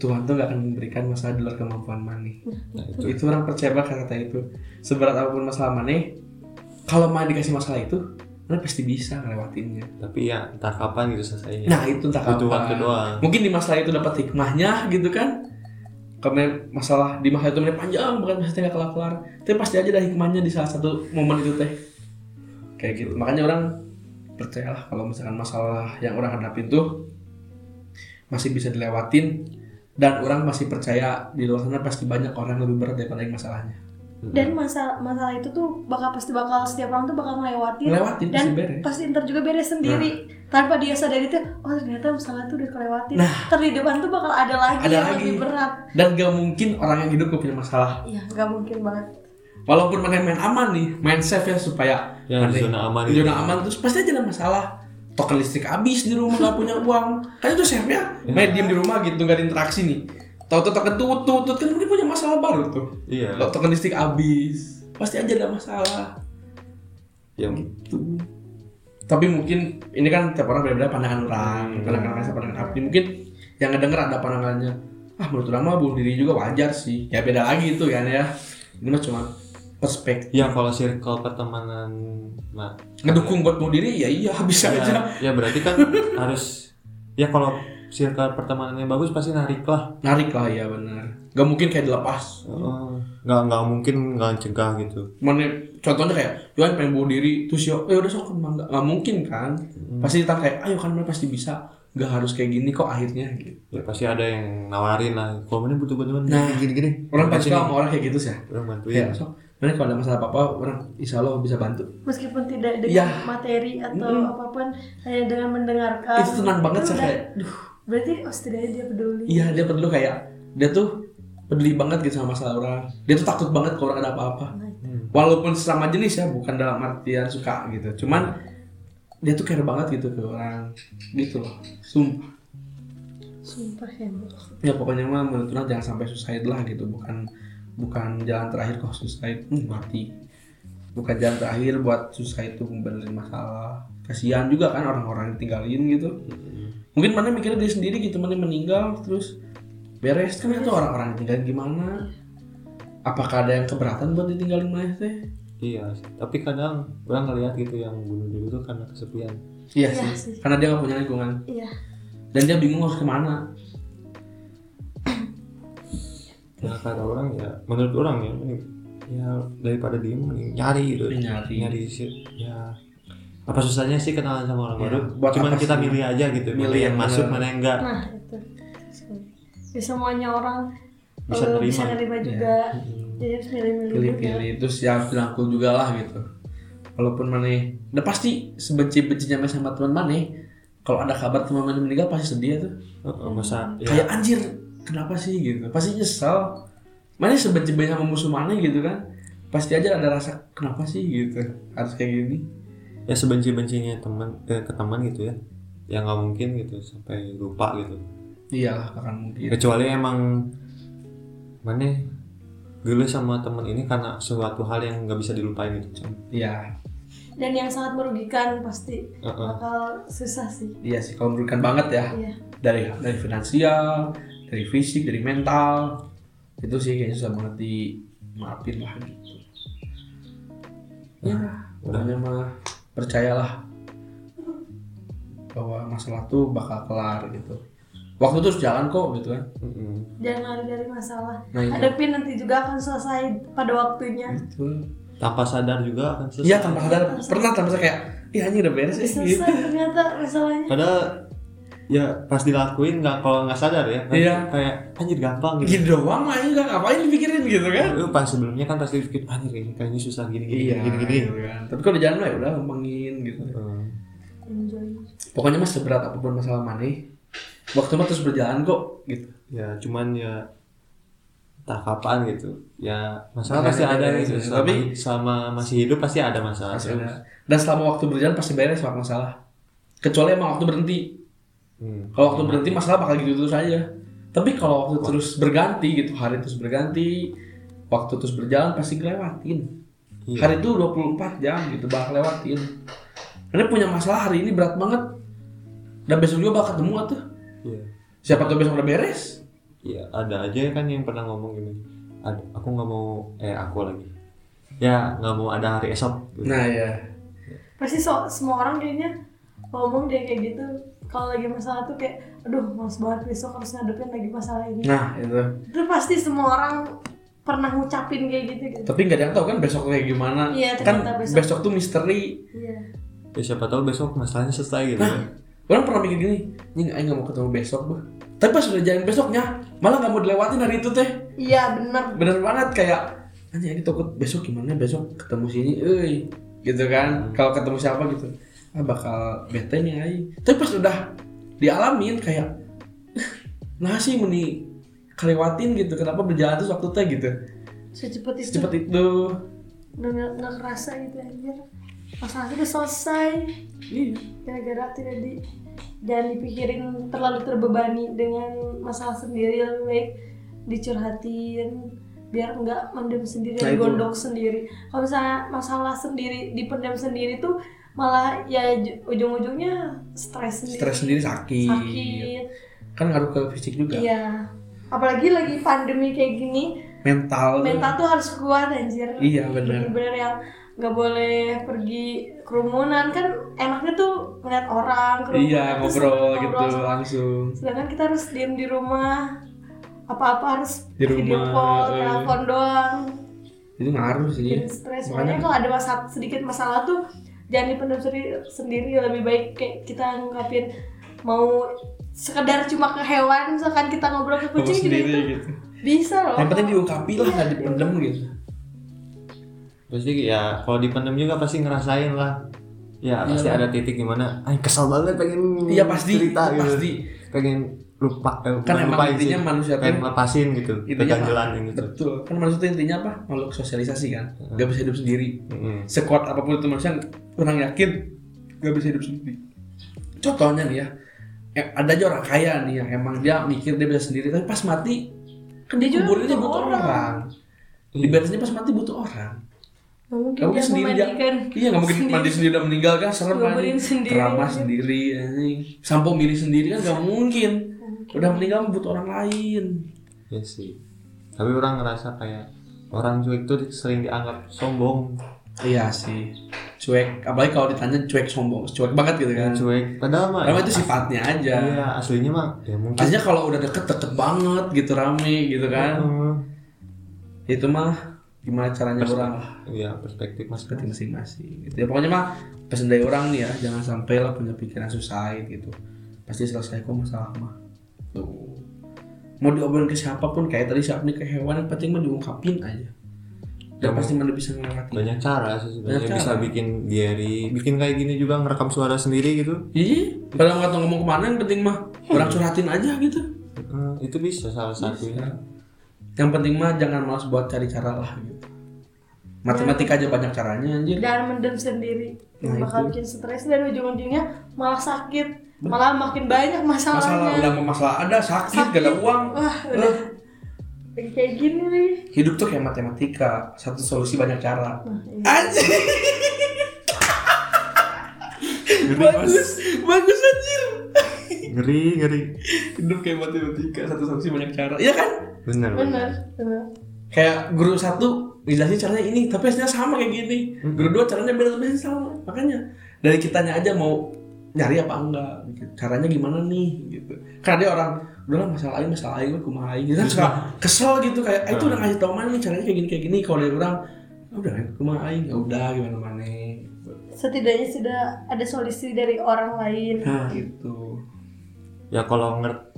Tuhan tuh gak akan memberikan masalah di luar kemampuan maneh nah, itu. Itu orang percaya banget kata itu. Seberat apa pun masalah maneh kalau maneh dikasih masalah itu mana pasti bisa ngelewatinnya. Tapi ya entah kapan gitu selesainya nah itu entah butuh kapan. waktu doang. Mungkin di masalah itu dapat hikmahnya gitu kan. Karena masalah di masalah itu panjang bukan pasti nggak kelar kelar tapi pasti aja ada hikmahnya di salah satu momen itu teh. Kayak gitu. Makanya orang percayalah kalau misalkan masalah yang orang hadapin tuh masih bisa dilewatin dan orang masih percaya di luar sana pasti banyak orang yang lebih berat daripada yang masalahnya. Dan masalah masalah itu tuh bakal pasti bakal setiap orang tuh bakal ngelewatin. Ngelewatin, dan pasti beres. pasti ntar juga beres sendiri. Tanpa dia sadari tuh oh ternyata masalah tuh udah kelewatin. Nah. ntar di depan tuh bakal ada lagi Ada yang lagi. lebih berat. Dan gak mungkin orang yang hidup gak punya masalah. Iya nggak mungkin banget. Walaupun main main aman nih main safe ya supaya aneh, zona aman di zona aman terus pasti aja ada masalah token listrik habis di rumah nggak punya uang. Kan itu safe ya? Main diem di rumah gitu nggak ada interaksi nih. Tahu tuh token tutut tutut kan mungkin punya masalah baru tuh. Iya. Kalau token listrik habis pasti aja ada masalah. Yang gitu. Tapi mungkin ini kan tiap orang berbeda pandangan orang pandangan orang pandangan api mungkin yang ngedenger ada pandangannya ah menurut orang mah bunuh diri juga wajar sih. Ya beda lagi itu kan ya. Ini mah cuma perspektif. Ya kalau circle pertemanan nah ngedukung buat bunuh diri ya iya bisa ya, aja. ya berarti kan harus ya kalau circle pertemanannya bagus pasti narik lah. Narik lah ya benar. Gak mungkin kayak dilepas. Oh, nggak nggak mungkin nggak cegah gitu. Mana contohnya kayak Yohan pengen bunuh diri terus yo eh udah sok nggak nggak mungkin kan. Pasti kita kayak ayo kan pasti bisa nggak harus kayak gini kok akhirnya gitu. Ya pasti ada yang nawarin lah. Kalau mana butuh bantuan Nah, gini gini. orang pasti sama orang kayak gitu sih. Orang bantuin. Ya sok mana kalau ada masalah apa apa orang insya Allah bisa bantu. Meskipun tidak dengan Ya. materi atau Mm-mm. apa pun hanya dengan mendengarkan. Itu tenang banget sih kayak duh. Berarti oh setidaknya dia peduli. Iya dia peduli kayak dia tuh peduli banget gitu sama masalah orang. Dia tuh takut banget kalau orang ada apa-apa. Nah, itu. walaupun sesama jenis ya bukan dalam artian suka gitu. Cuman dia tuh care banget gitu ke orang gitu loh. Sumpah sumpah hebat ya pokoknya mah menurut orang jangan sampai suicide lah gitu. Bukan bukan jalan terakhir kok suicide. Hmm, mati bukan jalan terakhir buat suicide itu benerin masalah. Kasihan juga kan orang-orang yang tinggalin gitu. Mungkin mana mikirnya dia sendiri gitu mana meninggal terus beres kan itu orang-orang yang tinggalin gimana? Apakah ada yang keberatan buat ditinggalin mana teh iya sih. tapi kadang orang ngeliat gitu yang bunuh diri tuh karena kesepian. Iya Iya sih. sih. karena dia nggak punya lingkungan. Iya. Dan dia bingung harus ke mana. Ya kata orang ya menurut orang ya ya daripada diem mending nyari gitu. Nyari. nyari sih ya apa susahnya sih kenalan sama orang Ya, baru? Buat cuman kita sih? milih aja gitu Milih milih yang yang masuk mana yang enggak. Nah itu. Di semuanya orang Bisa nerima. bisa nerima juga jadi harus milih-milih juga pilih-pilih terus ya harus dirangkul juga lah gitu. Walaupun mana udah pasti sebenci-bencinya sama teman mana kalau ada kabar teman mana meninggal pasti sedih tuh. Heeh, masa ya kayak anjir kenapa sih? gitu. Pasti nyesel. Mana sebenci-bencinya sama musuh mana gitu kan. Pasti aja ada rasa kenapa sih? gitu. Harus kayak gini. Ya sebenci bencinya teman eh, ke teman gitu ya. Ya nggak mungkin gitu sampai lupa gitu. Iyalah akan mungkin. Kecuali emang mana gila sama teman ini karena suatu hal yang nggak bisa dilupain gitu iya. Dan yang sangat merugikan pasti Heeh. bakal susah sih. Iya sih kalau merugikan banget ya. Iya. Dari dari finansial dari fisik dari mental. Itu sih kayaknya susah banget di maafin lah gitu. Ya pokoknya mah percayalah bahwa masalah tuh bakal kelar gitu waktu terus jalan kok gitu kan. Mm-mm. jangan lari dari masalah. Nah, iya. hadapin nanti juga akan selesai pada waktunya. Itu tanpa sadar juga akan selesai. Iya tanpa sadar. Pernah tanpa sadar kayak iya anjing udah beres selesai gitu. ternyata masalahnya. Padahal ya pas dilakuin nggak kalau nggak sadar ya kan Iya. kayak anjir gampang gitu. Gini doang lah enggak ngapain dipikirin gitu kan? Lu pas sebelumnya kan pasti pikir anjir kayaknya, kayaknya susah gini gini iya gini gini gitu kan. tapi kalau di jalan mah ya udah gampangin gitu. Hmm. enjoy. Pokoknya mas seberat apa pun masalah money waktu mah terus berjalan kok gitu. Ya cuman ya entah kapan gitu. Ya masalah pasti ada gitu. selama, Tapi- selama masih hidup pasti ada masalah. Pasti ada. dan selama waktu berjalan pasti beres pak masalah. Kecuali emang waktu berhenti. Hmm. kalau waktu berhenti masalah bakal gitu terus aja. Tapi kalau waktu terus berganti gitu hari terus berganti waktu terus berjalan pasti ngelewatin. Iya. hari itu 24 jam gitu bakal lewatin Karena punya masalah hari ini berat banget. Dan besok juga bakal ketemu tuh Iya. siapa tuh besok udah beres Iya, ada aja kan yang pernah ngomong gini. Ada, aku nggak mau eh aku lagi. Ya nggak mau ada hari esok. gitu. nah ya pasti so, semua orang kayaknya ngomong dia kayak gitu kalau lagi masalah tuh kayak aduh males banget besok harus ngadepin lagi masalah ini nah itu itu pasti semua orang pernah ngucapin kayak gitu gitu tapi nggak ada yang tahu kan besok kayak gimana Iya, kan besok. besok. tuh misteri iya ya siapa tahu besok masalahnya selesai gitu Nah, orang pernah mikir gini ini nggak mau ketemu besok bah tapi pas udah jalan besoknya malah nggak mau dilewatin hari itu teh. Iya bener bener banget kayak anjing ini takut besok gimana? Besok ketemu sini euy. Gitu kan kalau ketemu siapa? Gitu. Ah bakal bete nih ay tapi pas udah dialamin kayak nah sih meni kelewatin gitu. Kenapa berjalan terus waktu teh? Gitu. Secepat itu. Secepat itu. Nggak kerasa gitu anjir masalahnya udah selesai. Iya. Gara-gara tidak di jangan dipikirin terlalu terbebani dengan masalah sendiri lebih baik dicurhatin biar nggak mendem sendiri Nah, itu. gondok sendiri. Kalau misalnya masalah sendiri dipendam sendiri tuh malah ya ju- ujung-ujungnya stres sendiri. Stres sendiri sakit. sakit. Kan ngaruh ke fisik juga. Iya. Apalagi lagi pandemi kayak gini mental. mental tuh harus kuat anjir. Iya benar. Bener-bener yang nggak boleh pergi kerumunan. Kan enaknya tuh ngeliat orang kerumunan iya ngobrol gitu sama- langsung. Sedangkan kita harus diem di rumah apa-apa harus Di video rumah, call, eh. telepon doang. Itu ngaruh sih. Stres. Makanya- kalau ada masalah sedikit masalah tuh jangan dipendam sendiri sendiri. Lebih baik kayak kita ngungkapin mau sekedar cuma ke hewan misalkan kita ngobrol ke kucing juga sendiri itu gitu. Bisa loh. Yang penting diungkapi lah nggak dipendem gitu pasti ya kalau dipendam juga pasti ngerasain lah. Ya pasti Iyalah. ada titik gimana ay kesel banget pengen iya pasti cerita gitu. pasti. Pengen lupa eh, Kan emang lupain intinya sih. manusia pengen lepasin gitu Intinya yang gitu. Betul. Kan manusia itu intinya apa? Makhluk sosialisasi kan. Nggak bisa hidup sendiri. Mm-mm. sekuat apa pun itu manusia orang yakin nggak bisa hidup sendiri. Contohnya nih ya eh, ada aja orang kaya nih yang emang dia mikir dia bisa sendiri tapi pas mati kan dia juga butuh orang. orang, di beresnya pas mati butuh orang mungkin mungkin dia sendiri dia iya nggak mungkin sendiri. mandi sendiri udah meninggal kan? Serem kan? Ngobrolin sendiri. Sampo milih sendiri kan nggak mungkin. Udah meninggal butuh orang lain. Ya sih. Tapi orang ngerasa kayak orang cuek tuh sering dianggap sombong. Iya sih. Cuek apalagi kalau ditanya cuek sombong cuek banget gitu kan. Cuek. Padahal mah Padahal ya, itu sifatnya aja. Iya aslinya mah ya mungkin. Aslinya kalau udah deket deket banget gitu rame gitu kan. Heeh. itu mah gimana caranya orang? lah Iya perspektif mas seperti masing-masing gitu ya. Pokoknya mah pesan dari orang nih ya jangan sampai lah punya pikiran suicide gitu. Pasti selesai kok masalah mah. Tuh. Mau diobrolin ke siapa pun kayak tadi siapa nih ke hewan yang penting mah diungkapin aja. Dan Ya, pasti mana bisa ngelewati banyak cara sih sebenarnya. Banyak bisa cara. bikin diary bikin kayak gini juga ngerekam suara sendiri gitu. Iya padahal nggak tahu ngomong ke mana yang penting mah orang curhatin aja gitu. Heeh, itu bisa salah satunya yang penting mah jangan malas buat cari cara lah gitu. Matematika aja banyak caranya anjir. Jangan mendem sendiri. Nah, bakal itu. bikin stres dan ujung-ujungnya malah sakit. Malah makin banyak masalah masalahnya udah mau masalah ada sakit, gak ada uang. Wah udah. Lagi kayak gini nih. Hidup tuh kayak matematika satu solusi banyak cara. Nah, iya. anjir bagus bagus anjir ngeri ngeri. Hidup kayak matematika satu solusi banyak cara. Iya kan? Bener bener bener kayak guru satu ngejelasin caranya ini tapi hasilnya sama kayak gini. Guru dua caranya beda tapi hasilnya sama. Makanya dari kitanya aja mau nyari apa enggak gitu. caranya gimana nih gitu. Karena dia orang udahlah masalah lain masalah lain gue kumaha aing." gitu kan suka kesel gitu kayak eh itu udah ngasih tau mana nih caranya kayak gini kayak gini. Kalau dari orang "Ah, udah kumaha aing. Ya udah gimana mana. Setidaknya sudah ada solusi dari orang lain nah gitu ya kalau ngerti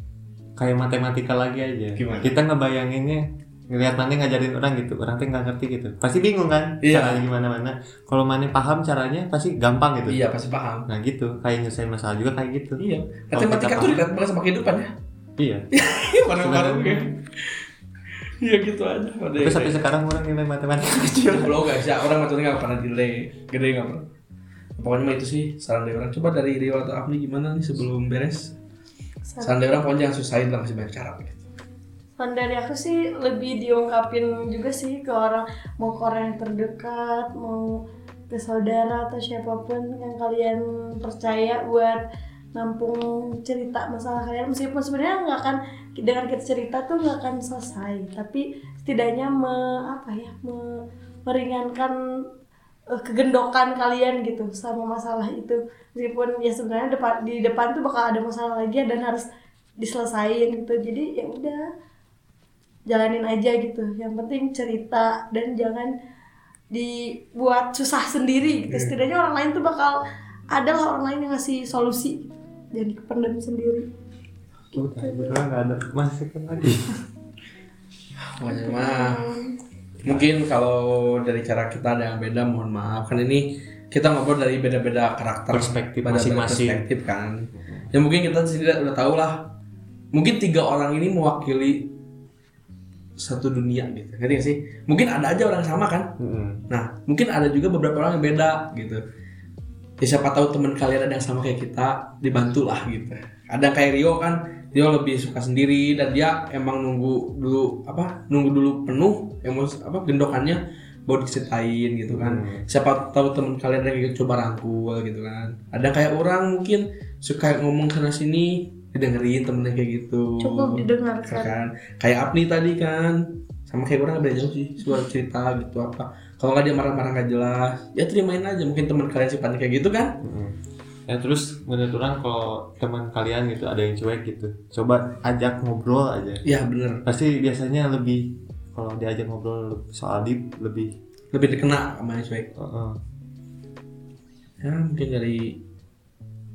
kayak matematika lagi aja. Gimana? kita ngebayanginnya ngelihat mana ngajarin orang gitu orang tuh nggak ngerti gitu. Pasti bingung kan Iya. caranya gimana mana. Kalau mana paham caranya pasti gampang gitu. Iya pasti paham. Nah gitu. Kayak nyelesain masalah juga kayak gitu. Iya. Matematika tuh dekat banget sama kehidupan ya? Iya. Baru-baru kayak iya gitu aja. Pada tapi sampai sekarang orang nilai matematika kecil. Belum guys ya orang matematika nggak pernah delay. Gede nggak pernah. Pokoknya itu sih saran dari orang. Coba dari Rio atau Afni gimana nih sebelum beres saran dari orang pokoknya jangan susahin lah masih banyak cara gitu. Saran dari aku sih lebih diungkapin juga sih ke orang mau ke orang yang terdekat mau ke saudara atau siapa pun yang kalian percaya buat nampung cerita masalah kalian. Meskipun sebenarnya nggak akan dengan kita cerita tuh nggak akan selesai tapi setidaknya me, apa ya me- meringankan kegendokan kalian gitu sama masalah itu. Meskipun ya sebenarnya depan di depan tuh bakal ada masalah lagi dan harus diselesain gitu. Jadi ya udah jalanin aja gitu. Yang penting cerita dan jangan dibuat susah sendiri gitu. Setidaknya orang lain tuh bakal ada lah orang lain yang ngasih solusi. Jadi kependam sendiri. Udah, beneran nggak ada masukan lagi. Mah mungkin kalau dari cara kita ada yang beda mohon maaf. Kan ini kita ngobrol dari beda-beda karakter Perspektif masing-masing. perspektif kan? Ya mungkin kita tidak udah tahu lah. Mungkin tiga orang ini mewakili satu dunia gitu. Ngerti gak sih? Mungkin ada aja orang yang sama kan? Nah mungkin ada juga beberapa orang yang beda gitu. Ya siapa tahu teman kalian ada yang sama kayak kita dibantu lah gitu. Ada kayak Rio kan Rio lebih suka sendiri dan dia emang nunggu dulu apa nunggu dulu penuh emos apa gendokannya baru diceritain gitu kan. Hmm. siapa tahu teman kalian yang coba rangkul gitu kan. Ada kayak orang mungkin suka ngomong sana sini didengerin temennya kayak gitu. Cukup didengarkan kan? kayak Apni tadi kan. Sama kayak orang beda jauh sih suara cerita gitu apa. Kalau nggak dia marah-marah nggak jelas ya terimain aja. Mungkin teman kalian sifatnya kayak gitu kan. Mm-mm. Ya terus menurut orang kalau teman kalian gitu ada yang cuek gitu, coba ajak ngobrol aja. ya bener Pasti biasanya lebih kalau diajak ngobrol soal deep lebih. lebih dikena sama yang cuek Heeh. ya mungkin dari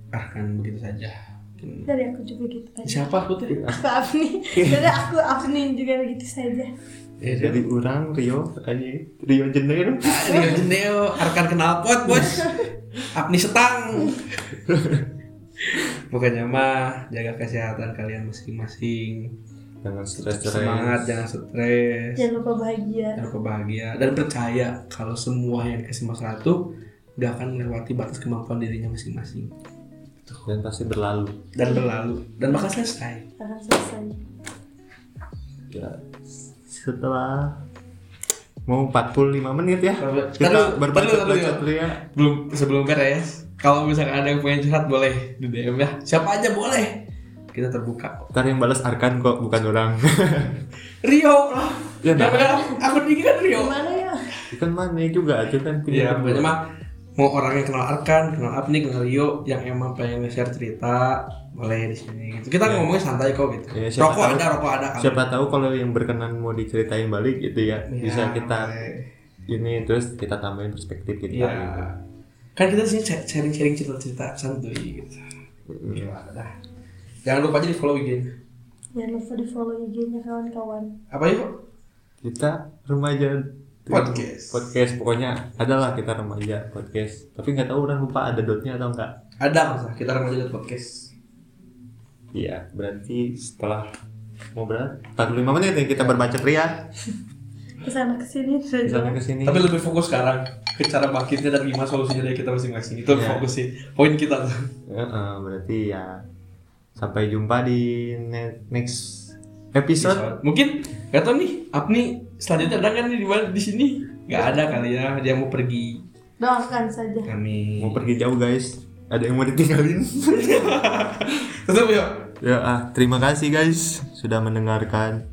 Arkan begitu saja mungkin dari aku juga gitu aja siapa aku tuh aku Afni dari aku Afni juga begitu saja ya, Dari orang Rio aja Rio Jenner. Ah, Rio Jendeo Arkan knalpot bos. Apni setang. Pokoknya mah jaga kesehatan kalian masing-masing. Jangan stres-stres. semangat jangan stres. Jangan lupa bahagia. Jangan lupa bahagia. Dan percaya kalau semua yang dikasih masalah itu gak akan melewati batas kemampuan dirinya masing-masing. Dan pasti berlalu. dan berlalu. Dan bakal selesai. Akan selesai. Ya setelah mau 45 menit ya. Kita berbacot bacot taruh. ya. belum sebelum beres kalau misalkan ada yang pengen curhat boleh di DM ya. Siapa aja boleh. Kita terbuka ntar yang balas Arkan kok bukan orang. Rio lah. Ya, nah. pegang akun ini kan Rio. Gimana ya? Kan mana juga itu kan punya Iya, mah mau orang yang kenal Arkan, kenal Apni, kenal Rio, yang emang pengen nge-share cerita, boleh di sini. Gitu. Kita Iya. ngomongnya santai kok gitu. Siapa rokok tahu- ada, rokok ada. kan. siapa tahu kalau yang berkenan mau diceritain balik gitu ya Iya, bisa kita boleh. ini terus kita tambahin perspektif kita Iya. gitu. Kan kita di sini sharing-sharing cerita-cerita santuy gitu. Iya, dah. Jangan lupa aja di follow IG. jangan lupa di follow IG-nya kawan-kawan Apa yuk? kita remaja Podcast. podcast pokoknya adalah kita remaja podcast tapi nggak tahu orang lupa ada dotnya atau enggak Ada masa kita remaja Dot podcast. iya berarti setelah mau berapa 45 menit nih kita berbacot ria ke sana ke sini di sana ke sini Tapi lebih fokus sekarang ke cara bangkitnya dan gimana solusinya dari kita masing-masing. Itu Iya. fokus sih. Poin kita tuh. Heeh, berarti ya sampai jumpa di ne- next episode Mungkin gak tau nih, Apni selanjutnya ada kan nih di mana- di sini? Gak ada kali ya, dia mau pergi. doakan saja Kami mau pergi jauh guys ada yang mau ditinggalin Tutup yuk. ya ah terima kasih guys sudah mendengarkan